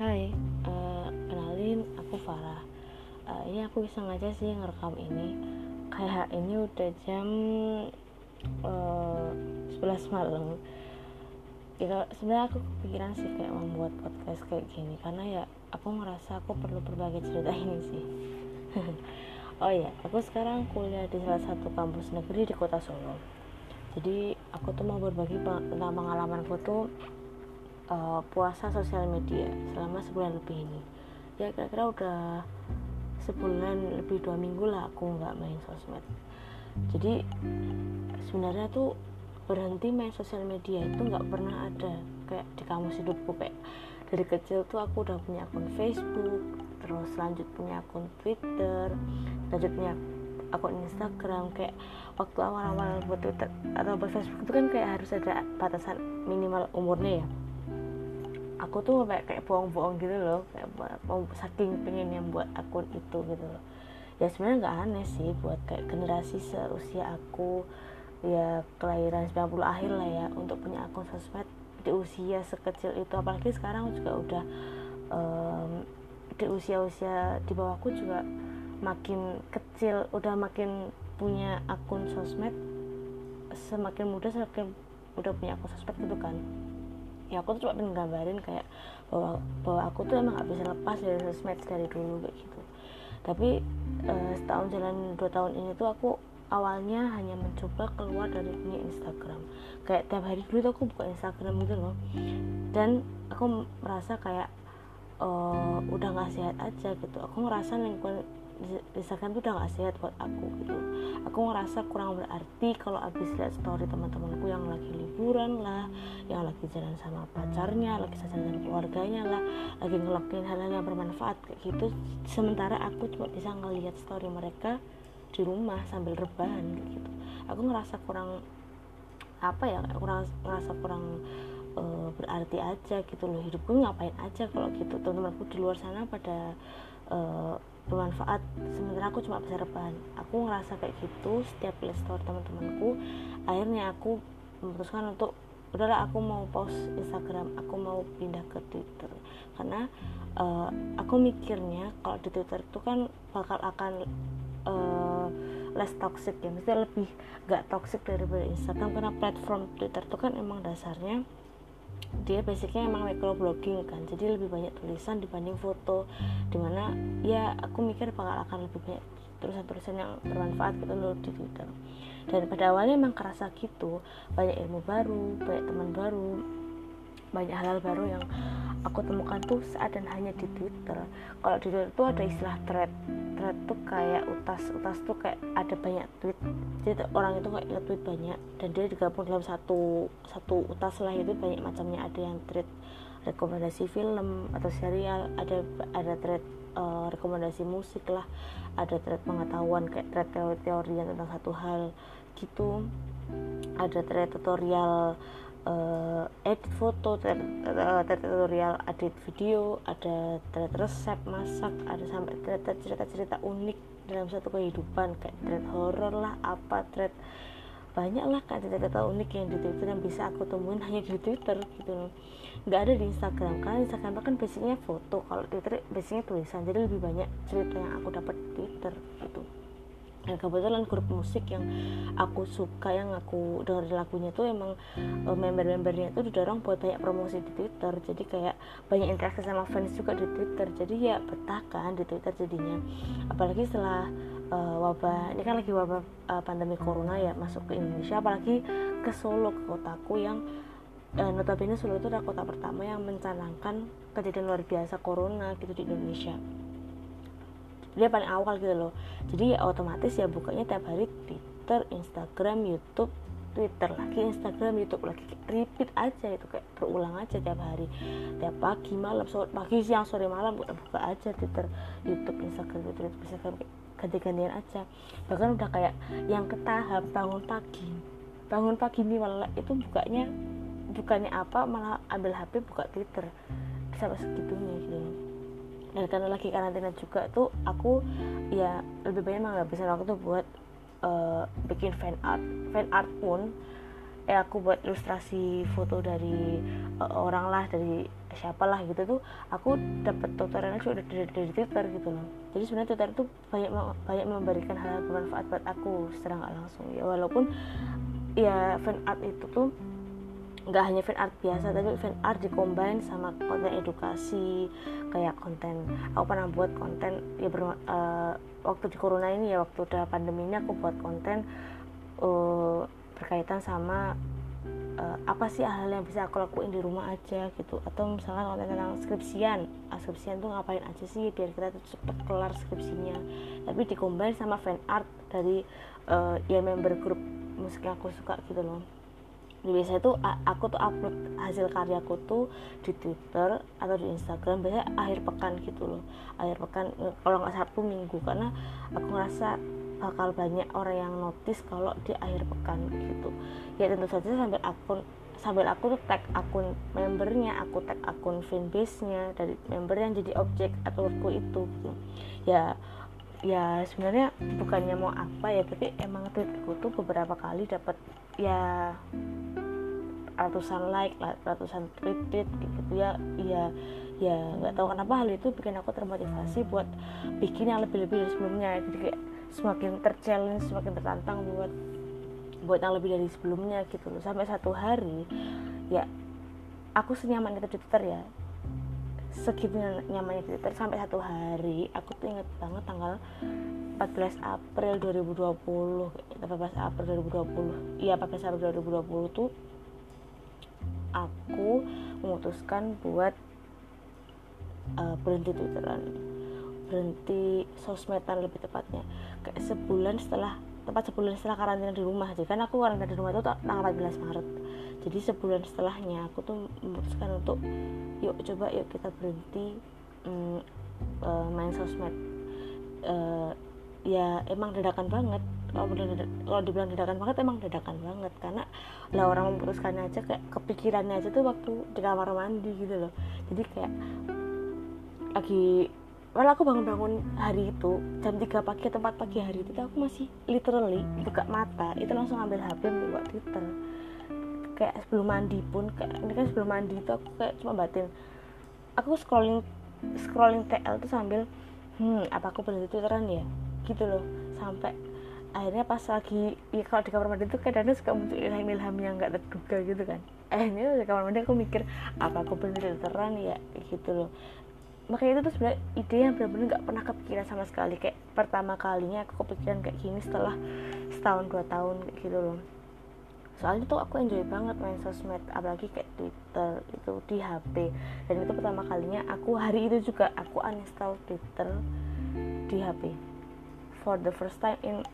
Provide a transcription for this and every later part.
Hai, uh, kenalin aku Farah. Uh, ini aku bisa ngaja sih ngerekam ini. Kayak ini udah jam uh, 11 malam. Ya, sebenarnya aku kepikiran sih kayak membuat podcast kayak gini karena ya aku ngerasa aku perlu berbagi cerita ini sih. oh ya, aku sekarang kuliah di salah satu kampus negeri di kota Solo. Jadi aku tuh mau berbagi tentang pengalamanku tuh uh, puasa sosial media selama sebulan lebih ini. Ya kira-kira udah sebulan lebih dua minggu lah aku nggak main sosmed. Jadi sebenarnya tuh berhenti main sosial media itu nggak pernah ada. Kayak di kamus hidupku kayak dari kecil tuh aku udah punya akun Facebook terus lanjut punya akun Twitter lanjut punya akun Instagram kayak waktu awal-awal buat Twitter atau buat Facebook itu kan kayak harus ada batasan minimal umurnya ya aku tuh kayak kayak bohong-bohong gitu loh kayak mau saking pengen yang buat akun itu gitu loh. Ya sebenarnya nggak aneh sih buat kayak generasi seusia aku ya kelahiran 90 akhir lah ya untuk punya akun sosmed di usia sekecil itu. Apalagi sekarang juga udah um, di usia-usia di bawahku juga makin kecil udah makin punya akun sosmed semakin muda semakin udah punya akun sosmed gitu kan ya aku tuh cuma pengen gambarin kayak bahwa bahwa aku tuh emang gak bisa lepas dari sosmed dari dulu kayak gitu. Tapi uh, setahun jalan dua tahun ini tuh aku awalnya hanya mencoba keluar dari punya Instagram. Kayak tiap hari dulu tuh aku buka Instagram gitu loh. Dan aku merasa kayak uh, udah nggak sehat aja gitu. Aku ngerasa lingkungan Instagram tuh udah gak sehat buat aku gitu. Aku ngerasa kurang berarti kalau abis lihat story teman-temanku yang lagi liburan lah yang lagi jalan sama pacarnya lagi jalan sama keluarganya lah lagi ngelakuin hal-hal yang bermanfaat kayak gitu. Sementara aku cuma bisa ngelihat story mereka di rumah sambil rebahan gitu. Aku ngerasa kurang apa ya kurang ngerasa kurang uh, berarti aja gitu loh. Hidupku ngapain aja kalau gitu. Teman-temanku di luar sana pada uh, bermanfaat. Sementara aku cuma bisa rebahan. Aku ngerasa kayak gitu setiap lihat teman-temanku. Akhirnya aku memutuskan untuk udahlah aku mau post Instagram aku mau pindah ke Twitter. Karena uh, aku mikirnya kalau di Twitter itu kan bakal akan uh, less toxic ya. Mesti lebih gak toxic daripada Instagram karena platform Twitter itu kan emang dasarnya dia basicnya emang microblogging kan jadi lebih banyak tulisan dibanding foto di mana ya aku mikir bakal akan lebih banyak tulisan-tulisan yang bermanfaat gitu loh di Twitter. Dan pada awalnya emang kerasa gitu banyak ilmu baru banyak teman baru banyak hal-hal baru yang aku temukan tuh saat dan hanya di Twitter. Kalau di Twitter tuh ada istilah thread. Thread tuh kayak utas utas tuh kayak ada banyak tweet. Jadi orang itu kayak nge-tweet banyak dan dia digabung dalam satu satu utas lah itu banyak macamnya. Ada yang thread rekomendasi film atau serial ada ada thread uh, rekomendasi musik lah ada thread pengetahuan kayak thread teori-teori tentang satu hal gitu ada thread tutorial uh, edit foto, tutorial edit video, ada thread resep masak, ada sampai thread cerita-cerita unik dalam satu kehidupan kayak thread horror lah, apa thread banyak lah kan cerita-cerita unik yang di Twitter yang bisa aku temuin hanya di Twitter gitu loh. Nggak ada di Instagram karena Instagram kan basicnya foto kalau Twitter basicnya tulisan jadi lebih banyak cerita yang aku dapat di Twitter gitu dan kebetulan grup musik yang aku suka yang aku dengerin lagunya tuh emang uh, member-membernya tuh didorong buat banyak promosi di Twitter. Jadi kayak banyak interaksi sama fans juga di Twitter. Jadi ya betah kan di Twitter jadinya. Apalagi setelah uh, wabah ini kan lagi wabah uh, pandemi corona ya masuk ke Indonesia. Apalagi ke Solo ke kotaku yang uh, notabene Solo itu adalah kota pertama yang mencanangkan kejadian luar biasa corona gitu di Indonesia dia paling awal gitu loh. Jadi ya otomatis ya bukanya tiap hari Twitter Instagram YouTube Twitter lagi Instagram YouTube lagi. Repeat aja itu kayak berulang aja tiap hari. Tiap pagi malam sore pagi siang sore malam buka buka aja Twitter YouTube Instagram Twitter YouTube Instagram ganti-gantian aja. Bahkan udah kayak yang ke tahap bangun pagi. Bangun pagi nih malah itu bukanya bukannya apa malah ambil HP buka Twitter. Sampai segitunya gitu dan karena lagi karantina juga tuh aku ya lebih banyak nggak bisa waktu tuh buat uh, bikin fan art. Fan art pun eh aku buat ilustrasi foto dari uh, orang lah dari siapa lah gitu tuh aku dapat tutorialnya juga dari, dari Twitter gitu loh. Jadi sebenarnya Twitter tuh banyak banyak memberikan hal, hal bermanfaat buat aku secara langsung. Ya walaupun ya fan art itu tuh nggak hanya fan art biasa tapi fan art dikombin sama konten edukasi kayak konten aku pernah buat konten ya ber, uh, waktu di corona ini ya waktu udah pandemi ini aku buat konten uh, berkaitan sama uh, apa sih hal yang bisa aku lakuin di rumah aja gitu. Atau misalnya konten tentang skripsian ah, skripsian tuh ngapain aja sih biar kita tuh cepet kelar skripsinya. Tapi dikombin sama fan art dari uh, ya member grup musik yang aku suka gitu loh biasanya tuh aku tuh upload hasil karyaku tuh di Twitter atau di Instagram biasanya akhir pekan gitu loh. Akhir pekan kalau nggak Sabtu Minggu. Karena aku ngerasa bakal banyak orang yang notice kalau di akhir pekan gitu. Ya tentu saja sambil akun sambil aku tuh tag akun membernya aku tag akun fanbase nya dari member yang jadi objek artworkku itu gitu. Ya ya sebenarnya bukannya mau apa ya tapi emang tweetku tuh beberapa kali dapat ya ratusan like ratusan retweet gitu ya. Ya ya nggak tahu kenapa hal itu bikin aku termotivasi buat bikin yang lebih-lebih dari sebelumnya. Jadi kayak semakin terchallenge semakin tertantang buat buat yang lebih dari sebelumnya gitu loh. Sampai satu hari ya aku senyaman itu di Twitter ya segitu nyamannya Twitter sampai satu hari aku tuh inget banget tanggal 14 April 2020 14 April 2020 iya 14 April 2020 tuh aku memutuskan buat uh, berhenti twitteran. Berhenti sosmedan lebih tepatnya. Kayak sebulan setelah tepat sebulan setelah karantina di rumah jadi kan aku karantina di rumah itu tanggal 14 Maret jadi sebulan setelahnya aku tuh memutuskan untuk yuk coba yuk kita berhenti um, uh, main sosmed. Uh, ya emang dadakan banget. Kalau kalau dibilang dadakan banget emang dadakan banget. Karena lah orang memutuskan aja kayak kepikirannya aja tuh waktu di kamar mandi gitu loh. Jadi kayak lagi Walau aku bangun-bangun hari itu jam 3 pagi atau 4 pagi hari itu aku masih literally buka mata. Itu langsung ambil HP buat Twitter kayak sebelum mandi pun kayak ini kan sebelum mandi itu aku kayak cuma batin. Aku scrolling scrolling TL tuh sambil hmm apa aku berhenti Twitteran ya? Gitu loh. Sampai akhirnya pas lagi ya kalau di kamar mandi tuh kadang-kadang suka muncul ilham-ilham yang nggak terduga gitu kan. Akhirnya di kamar mandi aku mikir apa aku berhenti Twitteran ya? Gitu loh. Makanya itu tuh sebenarnya ide yang benar-benar nggak pernah kepikiran sama sekali. Kayak pertama kalinya aku kepikiran kayak gini setelah setahun dua tahun gitu loh soalnya tuh aku enjoy banget main sosmed apalagi kayak Twitter itu di HP dan itu pertama kalinya aku hari itu juga aku uninstall Twitter di HP for the first time in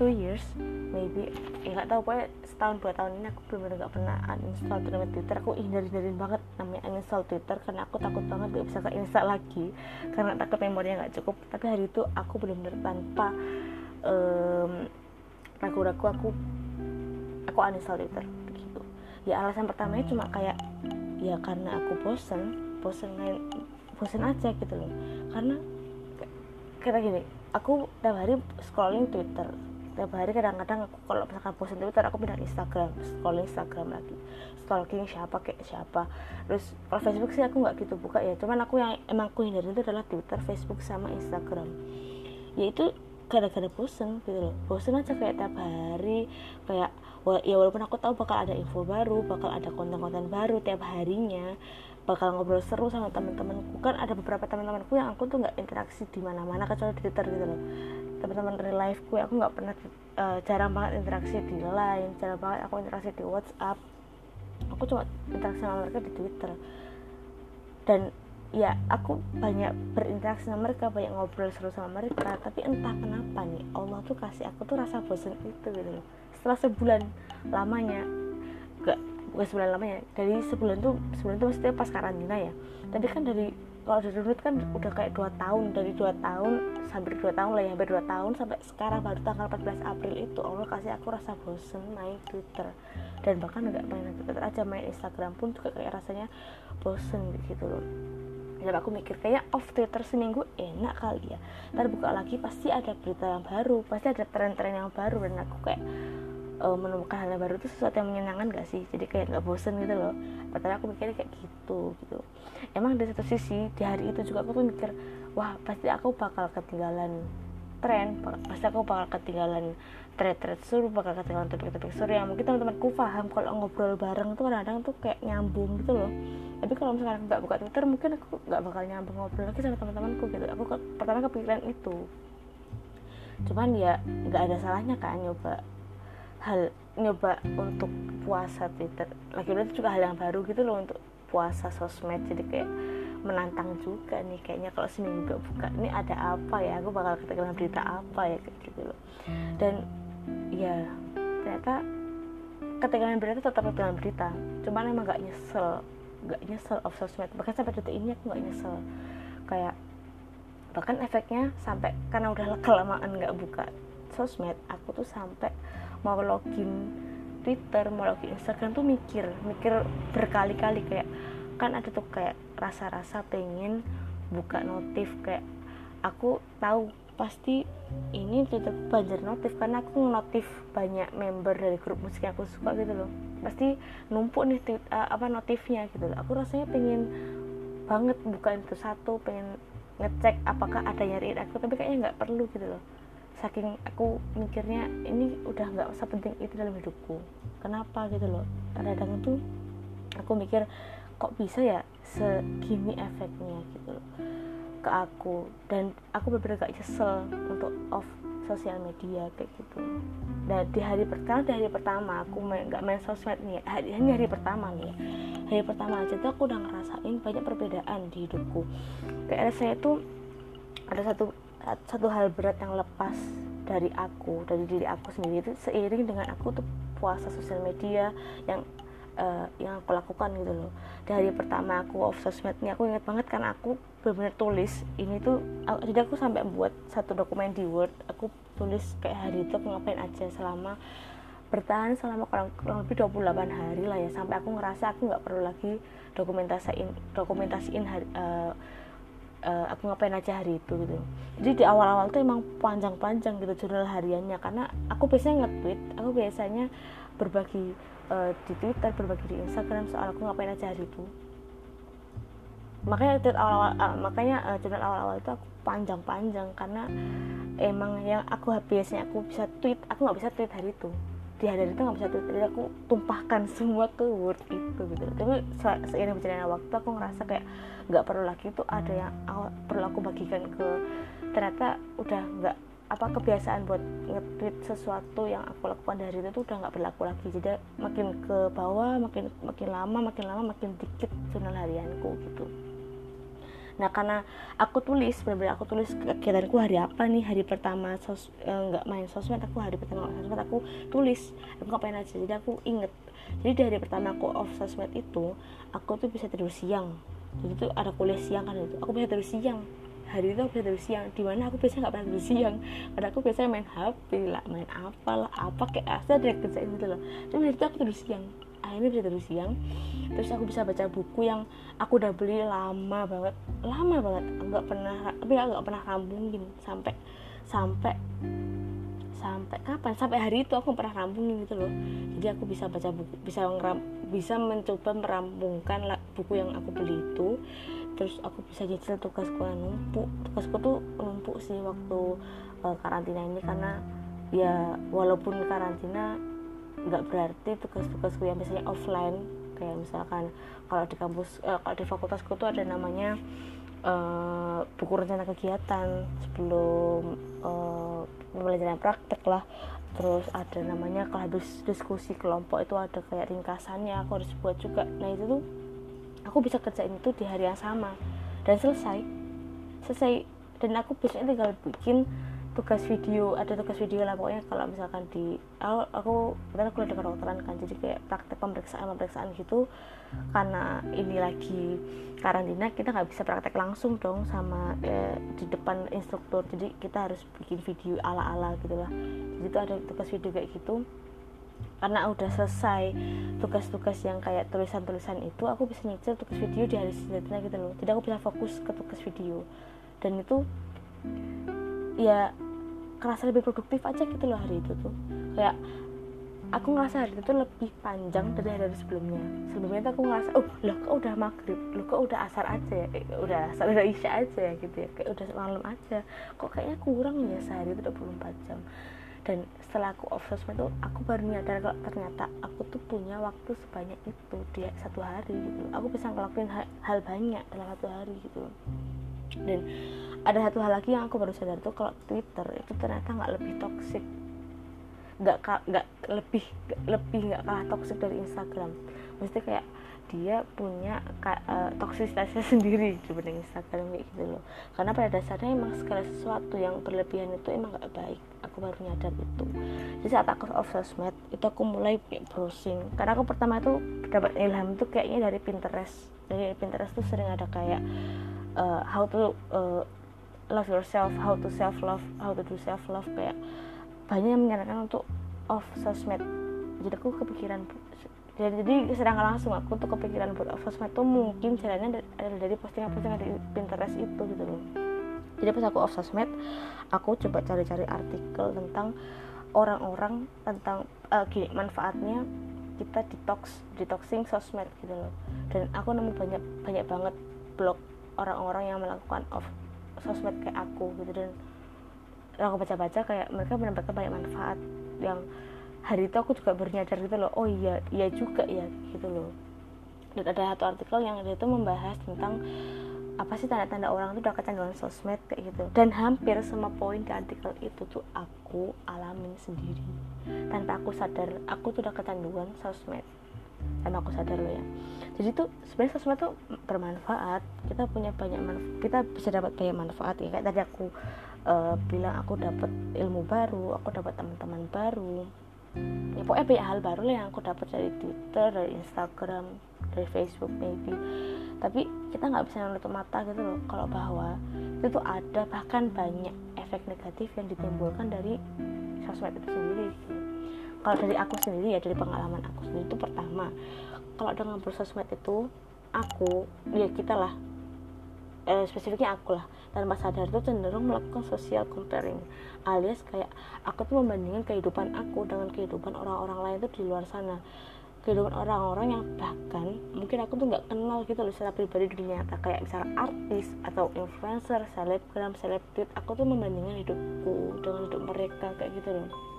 two years maybe ya nggak tahu pokoknya setahun dua tahun ini aku benar-benar nggak pernah uninstall Twitter. Aku hindarin banget namanya uninstall Twitter karena aku takut banget gak bisa keinstall lagi karena takut memorinya nggak cukup. Tapi hari itu aku benar-benar tanpa um, ragu-ragu aku aku uninstall Twitter gitu ya alasan pertamanya cuma kayak ya karena aku bosen bosen main bosen aja gitu loh. Karena kira gini aku tiap hari scrolling Twitter. Tiap hari kadang-kadang aku kalau misalkan bosan Twitter aku pindah Instagram scrolling Instagram lagi. Stalking siapa kayak siapa. Terus kalau Facebook sih aku nggak gitu buka ya. Cuman aku yang emang aku hindari itu adalah Twitter Facebook sama Instagram. Yaitu gara-gara bosen gitu loh. Bosen aja kayak tiap hari kayak ya walaupun aku tahu bakal ada info baru bakal ada konten-konten baru tiap harinya bakal ngobrol seru sama teman-temanku kan ada beberapa teman-temanku yang aku tuh nggak interaksi di mana-mana kecuali di Twitter gitu loh. Teman-teman real life gue aku nggak pernah uh, jarang banget interaksi di line jarang banget aku interaksi di WhatsApp. Aku cuma interaksi sama mereka di Twitter. Dan ya aku banyak berinteraksi sama mereka banyak ngobrol seru sama mereka tapi entah kenapa nih Allah tuh kasih aku tuh rasa bosan itu gitu loh setelah sebulan lamanya gak bukan sebulan lamanya dari sebulan tuh sebulan tuh maksudnya pas karantina ya. Tapi kan dari kalau dari dulu kan udah kayak dua tahun dari dua tahun sampai dua tahun lah ya hampir dua tahun sampai sekarang baru tanggal 14 April itu Allah kasih aku rasa bosen main Twitter. Dan bahkan nggak main Twitter aja main Instagram pun juga kayak rasanya bosen gitu loh. Dan aku mikir kayak off Twitter seminggu enak kali ya. Ntar buka lagi pasti ada berita yang baru pasti ada tren-tren yang baru. Dan aku kayak uh, menemukan hal yang baru itu sesuatu yang menyenangkan gak sih? Jadi kayak nggak bosen gitu loh. Pertama aku mikirnya kayak gitu gitu. Emang dari satu sisi di hari itu juga aku tuh mikir wah pasti aku bakal ketinggalan tren pasti aku bakal ketinggalan thread-thread sur bakal ketinggalan topik-topik sur yang mungkin teman-temanku paham kalau ngobrol bareng tuh kadang-kadang tuh kayak nyambung gitu loh. Tapi kalau misalnya nggak buka twitter mungkin aku nggak bakal nyambung ngobrol lagi sama teman-temanku gitu. Aku ke, pertama kepikiran itu. Cuman ya nggak ada salahnya kan nyoba hal nyoba untuk puasa Twitter. Lagi itu juga hal yang baru gitu loh untuk puasa sosmed. Jadi kayak menantang juga nih kayaknya kalau seminggu buka ini ada apa ya? Aku bakal ketinggalan berita apa ya? Kayak gitu loh. Dan ya ternyata ketinggalan berita tetap ketinggalan berita. Cuman emang gak nyesel gak nyesel of sosmed. Bahkan sampai detik ini aku gak nyesel. Kayak bahkan efeknya sampai karena udah kelamaan nggak buka sosmed aku tuh sampai mau login Twitter mau login Instagram tuh mikir mikir berkali-kali kayak kan ada tuh kayak rasa-rasa pengen buka notif kayak aku tahu pasti ini tetap banjir notif karena aku notif banyak member dari grup musik yang aku suka gitu loh. Pasti numpuk nih uh, apa notifnya gitu loh. Aku rasanya pengen banget buka itu satu pengen ngecek apakah ada nyariin aku tapi kayaknya nggak perlu gitu loh saking aku mikirnya ini udah nggak sepenting itu dalam hidupku. Kenapa gitu loh? Kadang-kadang tuh aku mikir kok bisa ya segini efeknya? Gitu loh ke aku. Dan aku bener-bener gak nyesel untuk off sosial media kayak gitu. Dan di hari pertama di hari pertama aku main, main sosmed nih hari, hanya hari pertama nih. Hari pertama aja tuh aku udah ngerasain banyak perbedaan di hidupku. Kayak saya tuh ada satu satu hal berat yang lepas dari aku dari diri aku sendiri itu seiring dengan aku tuh puasa sosial media yang uh, yang aku lakukan gitu loh. Dari pertama aku off sosmed ini aku ingat banget kan aku benar-benar tulis ini tuh aku, jadi aku sampai buat satu dokumen di word aku tulis kayak hari itu aku ngapain aja selama bertahan selama kurang, kurang lebih 28 hari lah ya. Sampai aku ngerasa aku nggak perlu lagi dokumentasiin dokumentasiin hari, uh, uh, aku ngapain aja hari itu gitu. Jadi di awal-awal tuh emang panjang-panjang gitu jurnal hariannya karena aku biasanya nge-tweet aku biasanya berbagi uh, di Twitter berbagi di Instagram soal aku ngapain aja hari itu. Makanya tweet awal-awal uh, makanya uh, jurnal awal-awal itu aku panjang-panjang karena emang yang aku biasanya aku bisa tweet aku nggak bisa tweet hari itu di hari itu nggak bisa tweet jadi aku tumpahkan semua ke word itu gitu. Tapi seiring berjalannya waktu aku ngerasa kayak nggak perlu lagi tuh ada yang perlu aku bagikan ke ternyata udah nggak apa kebiasaan buat nge-tweet sesuatu yang aku lakukan dari itu tuh udah nggak berlaku lagi. Jadi makin ke bawah makin makin lama makin lama makin dikit jurnal harianku gitu nah karena aku tulis benar-benar aku tulis kegiatanku hari apa nih? Hari pertama sos eh, nggak eh, main sosmed aku hari pertama sosmed aku tulis. Aku ngapain aja jadi aku inget. Jadi di hari pertama aku off sosmed itu aku tuh bisa tidur siang. Jadi tuh ada kuliah siang kan itu aku bisa tidur siang. Hari itu aku bisa tidur siang. Di mana aku biasanya nggak pernah tidur siang. Karena aku biasanya main HP lah main apa lah apa kayak asal ada kerjain gitu loh. Tapi hari itu aku tidur siang akhirnya bisa tidur siang. Terus aku bisa baca buku yang aku udah beli lama banget. Lama banget. Nggak pernah tapi nggak pernah rambungin sampai sampai sampai kapan? Sampai hari itu aku pernah rambungin gitu loh. Jadi aku bisa baca buku bisa ngeram, bisa mencoba merampungkan buku yang aku beli itu. Terus aku bisa nyicil tugasku yang numpuk. Tugasku tuh numpuk sih waktu uh, karantina ini karena ya walaupun karantina nggak berarti tugas-tugasku yang biasanya offline kayak misalkan kalau di kampus uh, kalau di fakultasku tuh ada namanya uh, buku rencana kegiatan sebelum uh, pembelajaran praktek lah. Terus ada namanya kalau diskusi kelompok itu ada kayak ringkasannya aku harus buat juga. Nah itu tuh aku bisa kerjain itu di hari yang sama dan selesai. Selesai. Dan aku biasanya tinggal bikin tugas video ada tugas video lah pokoknya kalau misalkan di aku aku aku kuliah di kedokteran kan jadi kayak praktek pemeriksaan pemeriksaan gitu karena ini lagi karantina kita nggak bisa praktek langsung dong sama eh, di depan instruktur jadi kita harus bikin video ala ala gitulah jadi itu ada tugas video kayak gitu. Karena udah selesai tugas-tugas yang kayak tulisan-tulisan itu aku bisa nyicil tugas video di hari selanjutnya gitu loh. Jadi aku bisa fokus ke tugas video. Dan itu ya kerasa lebih produktif aja gitu loh hari itu tuh. Kayak aku ngerasa hari itu lebih panjang dari hari, sebelumnya. Sebelumnya itu aku ngerasa oh loh kok udah maghrib? Loh kok udah asar aja ya? Kayak udah asar udah isya aja ya? Gitu ya. Kayak udah malam aja. Kok kayaknya kurang ya sehari itu 24 jam. Dan setelah aku off sosmed tuh aku baru nyadar kalau ternyata aku tuh punya waktu sebanyak itu di satu hari gitu. Aku bisa ngelakuin hal, hal banyak dalam satu hari gitu. Dan ada satu hal lagi yang aku baru sadar tuh kalau Twitter itu ternyata nggak lebih toxic. Nggak nggak lebih gak, lebih nggak kalah toxic dari Instagram. Mesti kayak dia punya uh, toksisitasnya sendiri dibanding Instagram kayak gitu loh. Karena pada dasarnya emang segala sesuatu yang berlebihan itu emang gak baik. Aku baru nyadar itu. Jadi saat aku off sosmed itu aku mulai browsing. Karena aku pertama tuh dapat ilham itu kayaknya dari Pinterest. Dari Pinterest tuh sering ada kayak uh, how to uh, love yourself how to self love how to do self love kayak banyak yang menyarankan untuk off sosmed. Jadi aku kepikiran jadi, jadi sedang langsung aku tuh kepikiran buat off sosmed tuh mungkin jalannya dari, dari postingan-postingan di Pinterest itu gitu loh. Jadi pas aku off sosmed aku coba cari-cari artikel tentang orang-orang tentang uh, gini manfaatnya kita detox detoxing sosmed gitu loh. Dan aku nemu banyak banyak banget blog orang-orang yang melakukan off sosmed kayak aku gitu dan aku baca-baca kayak mereka mendapatkan banyak manfaat yang hari itu aku juga bernyadar gitu loh oh iya iya juga ya gitu loh. Dan ada satu artikel yang dia itu membahas tentang apa sih tanda-tanda orang itu udah kecanduan sosmed kayak gitu. Dan hampir semua poin di artikel itu tuh aku alamin sendiri. Tanpa aku sadar aku tuh udah kecanduan sosmed tanpa aku sadar loh ya. Jadi tuh sebenarnya sosmed tuh bermanfaat. Kita punya banyak manfaat kita bisa dapat banyak manfaat ya. Kayak tadi aku uh, bilang aku dapat ilmu baru aku dapat teman-teman baru. Ya pokoknya banyak hal baru lah yang aku dapat dari Twitter dari Instagram dari Facebook maybe. Tapi kita nggak bisa menutup mata gitu loh. Kalau bahwa itu tuh ada bahkan banyak efek negatif yang ditimbulkan dari sosmed itu sendiri gitu. Kalau dari aku sendiri ya dari pengalaman aku sendiri itu pertama kalau dengan bersosmed itu aku ya kita lah eh, spesifiknya aku lah tanpa sadar itu cenderung melakukan social comparing alias kayak aku tuh membandingkan kehidupan aku dengan kehidupan orang-orang lain tuh di luar sana. Kehidupan orang-orang yang bahkan mungkin aku tuh nggak kenal gitu loh secara pribadi di dunia nyata. Kayak misalnya artis atau influencer, selebgram, selebrit aku tuh membandingkan hidupku dengan hidup mereka kayak gitu loh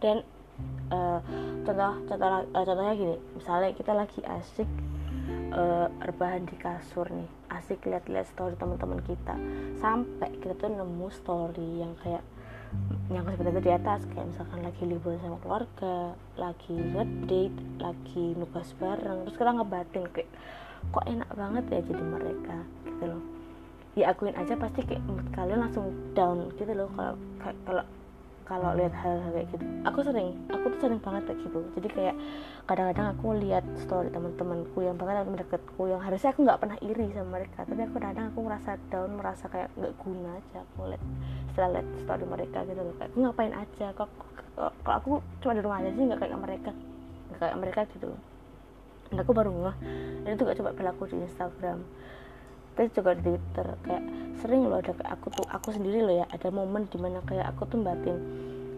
dan uh, contoh contoh uh, contohnya gini. Misalnya kita lagi asik uh, rebahan di kasur nih. Asik lihat-lihat story teman-teman kita. Sampai kita tuh nemu story yang kayak yang sebenarnya di atas. Kayak misalkan lagi libur sama keluarga lagi ngedate lagi nugas bareng. Terus kita ngebatin kayak kok enak banget ya jadi mereka gitu loh. Ya aja pasti kayak mood kalian langsung down gitu loh. Kalau kalau kalau lihat hal-hal kayak gitu. Aku sering aku tuh sering banget kayak gitu. Jadi kayak kadang-kadang aku lihat story teman-temanku yang banget mendekatku yang harusnya aku nggak pernah iri sama mereka tapi aku kadang aku merasa down merasa kayak nggak guna aja aku lihat setelah lihat story mereka gitu loh. Kayak ngapain aja? Kok kalau aku cuma di rumah aja sih nggak kayak mereka. Nggak kayak mereka gitu loh. Dan aku baru ngeh dan itu gak coba berlaku di Instagram terus juga di Twitter kayak sering loh ada kayak aku tuh aku sendiri loh ya ada momen di mana kayak aku tuh batin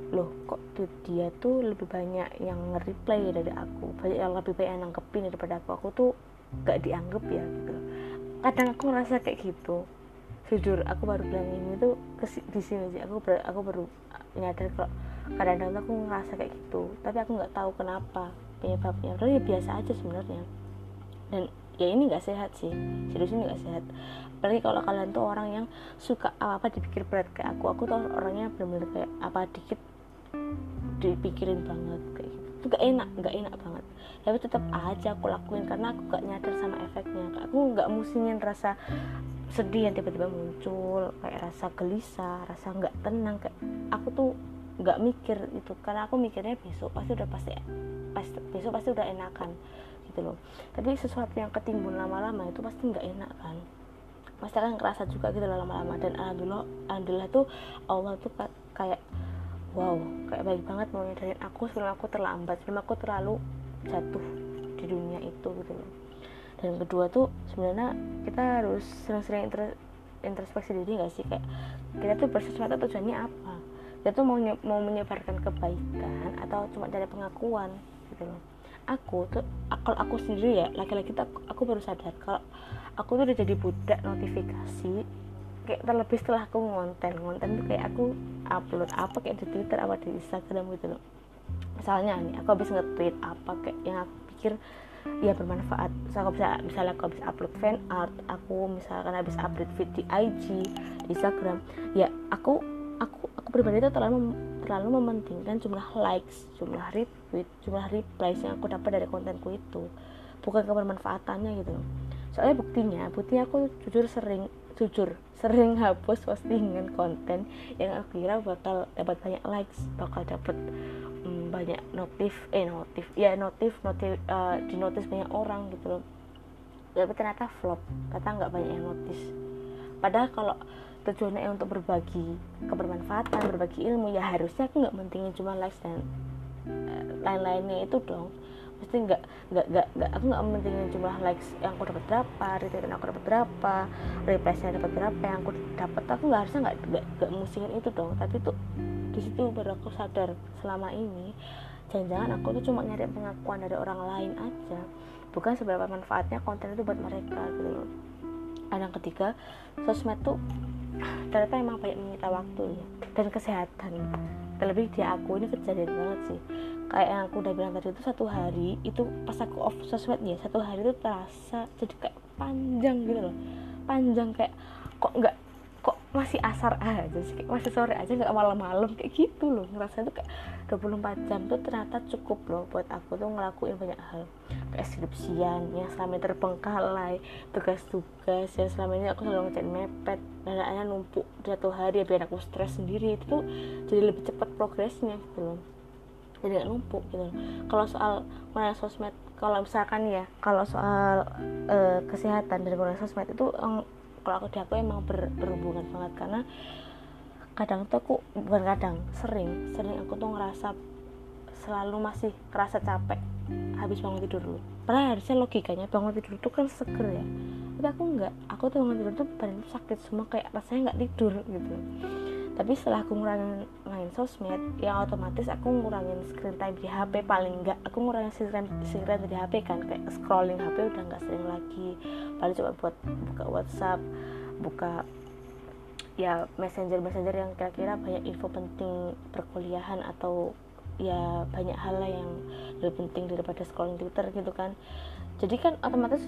loh kok tweet dia tuh lebih banyak yang nge-reply dari aku banyak yang lebih banyak yang nangkepin daripada aku. Aku tuh gak dianggap ya gitu. Kadang aku ngerasa kayak gitu. Jujur aku baru bilang ini tuh di sini aja aku ber, aku baru nyadar kok kadang-kadang aku ngerasa kayak gitu tapi aku nggak tahu kenapa penyebabnya. Padahal ya biasa aja sebenarnya. Dan ya ini nggak sehat sih. Serius ini nggak sehat. Apalagi kalau kalian tuh orang yang suka apa apa dipikir berat kayak aku. Aku tuh orangnya benar-benar kayak apa dikit dipikirin banget kayak gitu. Itu gak enak gak enak banget. Tapi tetap aja aku lakuin karena aku gak nyadar sama efeknya. Aku nggak musingin rasa sedih yang tiba-tiba muncul kayak rasa gelisah rasa nggak tenang kayak aku tuh nggak mikir itu. Karena aku mikirnya besok pasti udah pasti pasti besok pasti udah enakan gitu loh. Tapi sesuatu yang ketimbun lama-lama itu pasti nggak enak kan? Pasti akan ngerasa juga gitu lama-lama. Dan alhamdulillah alhamdulillah tuh Allah tuh kayak wow kayak baik banget mau nyadarin aku sebelum aku terlambat sebelum aku terlalu jatuh di dunia itu gitu loh. Dan kedua tuh sebenarnya kita harus sering-sering introspeksi diri gak sih? Kayak kita tuh bersosmed tujuannya apa? Dia tuh mau mau menyebarkan kebaikan atau cuma dari pengakuan gitu loh aku tuh kalau aku sendiri ya laki-laki tuh aku, aku baru sadar kalau aku tuh udah jadi budak notifikasi kayak terlebih setelah aku ngonten ngonten tuh kayak aku upload apa kayak di Twitter apa di Instagram gitu loh. Misalnya nih aku habis nge-tweet apa kayak yang aku pikir ya bermanfaat. So, aku bisa misalnya aku habis upload fan art aku misalkan habis upload feed di IG di Instagram ya aku aku aku pribadi itu terlalu terlalu mementingkan jumlah likes jumlah retweet jumlah replies yang aku dapat dari kontenku itu. Bukan kebermanfaatannya gitu soalnya buktinya buktinya aku jujur sering jujur sering hapus postingan konten yang aku kira bakal dapat banyak likes bakal dapat um, banyak notif eh notif ya notif notif uh, di notis banyak orang gitu loh. Tapi ternyata flop kata nggak banyak yang notis padahal kalau tujuannya untuk berbagi kebermanfaatan berbagi ilmu ya harusnya aku nggak mentingin cuma likes dan uh, lain-lainnya itu dong. Mesti nggak nggak nggak nggak aku nggak mementingin jumlah likes yang aku dapat berapa retweet yang aku dapat berapa repliesnya dapat berapa yang aku dapat. Aku nggak harusnya nggak nggak nggak musingin itu dong. Tapi tuh di situ baru aku sadar selama ini jangan-jangan aku tuh cuma nyari pengakuan dari orang lain aja. Bukan seberapa manfaatnya konten itu buat mereka gitu loh. Dan yang ketiga sosmed tuh ternyata emang banyak menyita waktu ya. Dan kesehatan. Terlebih di aku ini kejadian banget sih? Kayak yang aku udah bilang tadi itu satu hari itu pas aku off sosmed ya satu hari itu terasa jadi kayak panjang gitu loh. Panjang kayak kok nggak masih asar aja sih masih sore aja nggak malam-malam kayak gitu loh. Ngerasa itu kayak 24 jam tuh ternyata cukup loh buat aku tuh ngelakuin banyak hal. Kayak skripsian yang selama ini terbengkalai tugas-tugas yang selama ini aku selalu ngecain mepet dan akhirnya numpuk satu hari biar aku stres sendiri. Itu tuh jadi lebih cepat progresnya gitu loh. Jadi gak numpuk gitu kalau soal mana sosmed kalau misalkan ya kalau soal uh, kesehatan dari menggunakan sosmed itu kalau aku di aku emang ber, berhubungan banget karena kadang tuh aku bukan kadang sering sering aku tuh ngerasa selalu masih kerasa capek habis bangun tidur dulu. Padahal harusnya logikanya bangun tidur tuh kan seger ya. Tapi aku nggak aku tuh bangun tidur tuh badan sakit semua kayak rasanya nggak tidur gitu tapi setelah aku ngurangin main sosmed ya otomatis aku ngurangin screen time di HP paling enggak aku ngurangin screen, screen time di HP kan kayak scrolling HP udah nggak sering lagi. Paling coba buat buka WhatsApp buka ya messenger messenger yang kira-kira banyak info penting perkuliahan atau ya banyak hal lah yang lebih penting daripada scrolling Twitter gitu kan. Jadi kan otomatis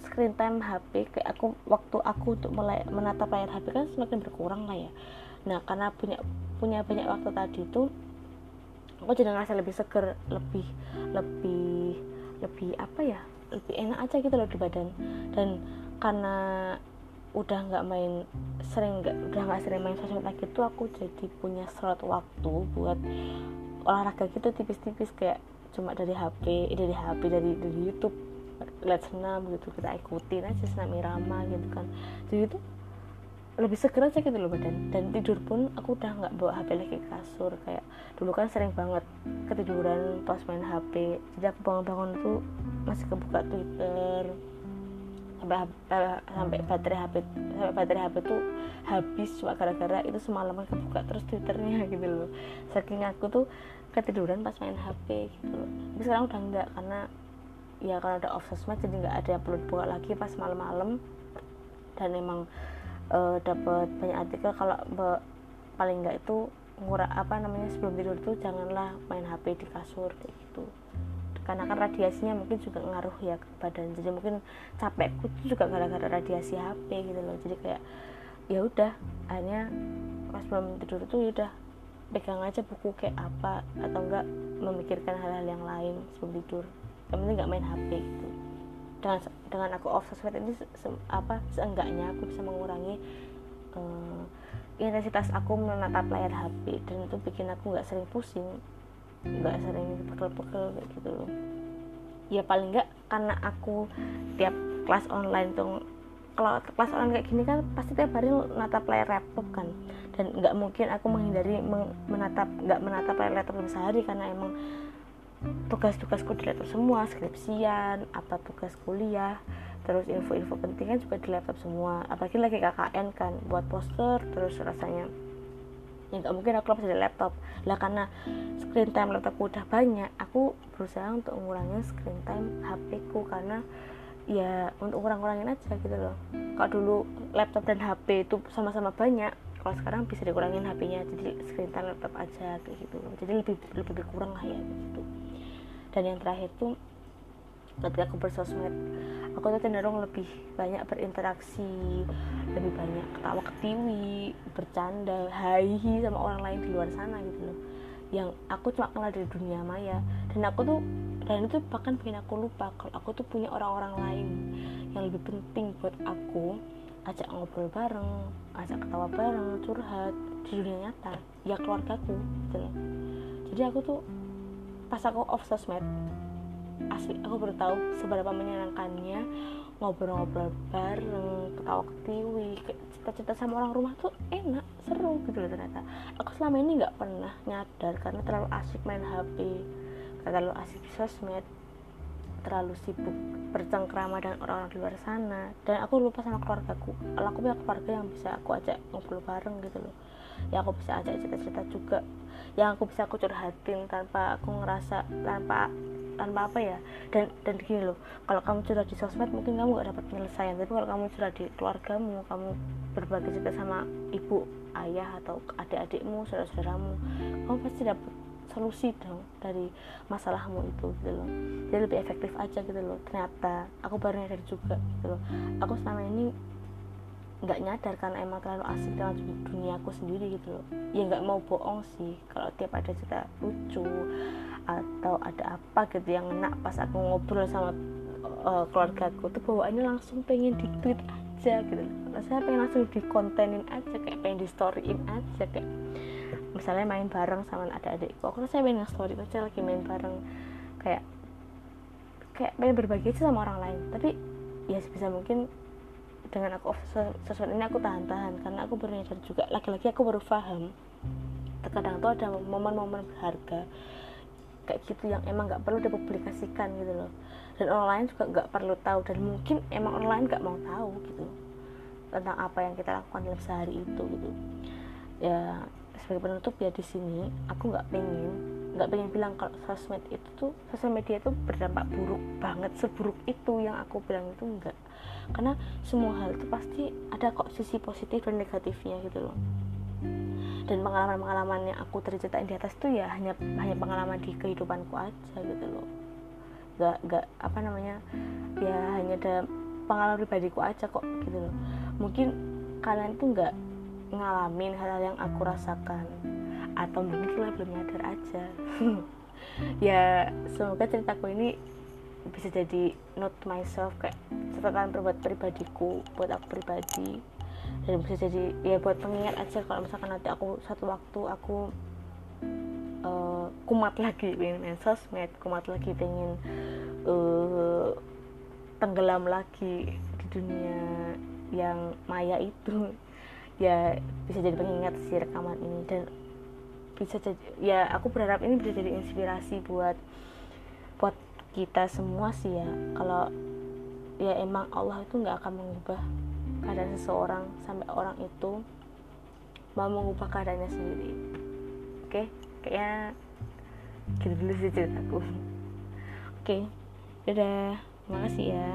screen time HP kayak aku waktu aku untuk mulai menatap layar HP kan semakin berkurang lah ya nah karena punya punya banyak waktu tadi itu aku jadi ngerasa lebih seger lebih lebih lebih apa ya lebih enak aja gitu loh di badan. Dan karena udah nggak main sering nggak udah nggak sering main sosmed lagi tuh aku jadi punya slot waktu buat olahraga gitu tipis-tipis kayak cuma dari HP eh, dari HP dari dari YouTube lihat senam gitu kita ikutin aja senam irama gitu kan. Jadi itu lebih seger aja gitu loh badan. Dan tidur pun aku udah nggak bawa HP lagi ke kasur. Kayak dulu kan sering banget ketiduran pas main HP jadi aku bangun-bangun tuh masih kebuka Twitter. Sampai uh, sampai baterai HP sampai baterai HP tuh habis cuma gara-gara itu semalaman kebuka terus Twitternya gitu loh. Saking aku tuh ketiduran pas main HP gitu loh. Tapi sekarang udah enggak karena ya kalau ada off sosmed jadi nggak ada yang perlu buka lagi pas malam-malam. Dan emang uh, dapat banyak artikel kalau paling enggak itu ngurah apa namanya sebelum tidur itu janganlah main HP di kasur kayak gitu. Karena kan radiasinya mungkin juga ngaruh ya ke badan. Jadi mungkin capekku itu juga gara-gara radiasi HP gitu loh. Jadi kayak ya udah hanya pas belum tidur tuh ya udah pegang aja buku kayak apa atau enggak memikirkan hal-hal yang lain sebelum tidur. Yang penting nggak main HP gitu dengan dengan aku off sosmed ini se, apa seenggaknya aku bisa mengurangi uh, intensitas aku menatap layar HP dan itu bikin aku nggak sering pusing nggak sering pegel-pegel kayak gitu loh. Ya paling nggak karena aku tiap kelas online tuh kalau kelas online kayak gini kan pasti tiap hari menatap layar laptop kan. Dan nggak mungkin aku menghindari menatap nggak menatap layar laptop sehari karena emang tugas-tugasku di laptop semua skripsian apa tugas kuliah terus info-info penting kan juga di laptop semua. Apalagi lagi KKN kan buat poster terus rasanya ya nggak mungkin aku lepas dari laptop. Lah karena screen time laptopku udah banyak aku berusaha untuk mengurangi screen time HP ku karena ya untuk kurang-kurangin aja gitu loh. Kalau dulu laptop dan HP itu sama-sama banyak kalau sekarang bisa dikurangin HP-nya jadi screen time laptop aja kayak gitu. Jadi lebih lebih berkurang lah ya gitu. Dan yang terakhir tuh ketika aku bersosmed. Aku tuh cenderung lebih banyak berinteraksi lebih banyak ketawa ketiwi bercanda haihi sama orang lain di luar sana gitu loh. Yang aku cuma kenal dari dunia maya. Dan aku tuh dan itu bahkan bikin aku lupa kalau aku tuh punya orang-orang lain yang lebih penting buat aku ajak ngobrol bareng ajak ketawa bareng curhat di dunia nyata ya keluargaku gitu loh. Jadi aku tuh pas aku off sosmed asli aku baru tahu seberapa menyenangkannya ngobrol-ngobrol bareng ketawa ketiwi cerita-cerita sama orang rumah tuh enak seru gitu loh ternyata. Aku selama ini nggak pernah nyadar karena terlalu asik main HP terlalu asik sosmed terlalu sibuk bercengkrama dengan orang-orang di luar sana. Dan aku lupa sama keluargaku. Kalau aku punya keluarga yang bisa aku ajak ngobrol bareng gitu loh. Ya aku bisa ajak cerita-cerita juga. Yang aku bisa aku curhatin tanpa aku ngerasa tanpa tanpa apa ya. Dan dan gini loh kalau kamu curhat di sosmed mungkin kamu gak dapat penyelesaian. Tapi kalau kamu curhat di keluargamu kamu berbagi cerita sama ibu ayah atau adik-adikmu saudara-saudaramu kamu pasti dapat solusi dong dari masalahmu itu gitu loh. Jadi lebih efektif aja gitu loh. Ternyata aku baru nyadar juga gitu loh. Aku selama ini nggak nyadar karena emang terlalu asik dengan dunia aku sendiri gitu loh. Ya nggak mau bohong sih kalau tiap ada cerita lucu atau ada apa gitu yang enak pas aku ngobrol sama uh, keluarga aku tuh bawaannya langsung pengen di tweet aja gitu saya pengen langsung di kontenin aja kayak pengen di storyin aja kayak misalnya main bareng sama ada adikku aku saya pengen story aja lagi main bareng. Kayak kayak pengen berbagi aja sama orang lain. Tapi ya sebisa mungkin dengan aku sesuatu ini aku tahan-tahan. Karena aku baru juga lagi-lagi aku baru paham. Terkadang tuh ada momen-momen berharga kayak gitu yang emang nggak perlu dipublikasikan gitu loh. Dan orang lain juga nggak perlu tahu. Dan mungkin emang orang lain nggak mau tahu gitu tentang apa yang kita lakukan dalam sehari itu gitu. Ya sebagai penutup ya di sini aku nggak pengen nggak pengen bilang kalau sosmed itu tuh sosial media itu berdampak buruk banget seburuk itu yang aku bilang itu enggak karena semua hal itu pasti ada kok sisi positif dan negatifnya gitu loh. Dan pengalaman-pengalaman yang aku ceritain di atas itu ya hanya hanya pengalaman di kehidupanku aja gitu loh. Gak gak apa namanya ya hanya ada pengalaman pribadiku aja kok gitu loh. Mungkin kalian tuh nggak ngalamin hal-hal yang aku rasakan. Atau mungkin kalian belum nyadar aja. Ya semoga ceritaku ini bisa jadi note myself kayak catatan buat pribadiku buat aku pribadi. Dan bisa jadi ya buat pengingat aja kalau misalkan nanti aku satu waktu aku uh, kumat lagi pengen main sosmed kumat lagi pengen uh, tenggelam lagi di dunia yang maya itu ya bisa jadi pengingat si rekaman ini. Dan bisa jadi ya aku berharap ini bisa jadi inspirasi buat buat kita semua sih ya. Kalau ya emang Allah itu nggak akan mengubah keadaan seseorang sampai orang itu mau mengubah keadaannya sendiri. Oke? Kayaknya gitu dulu sih ceritaku. Oke? Dadah. Terima kasih ya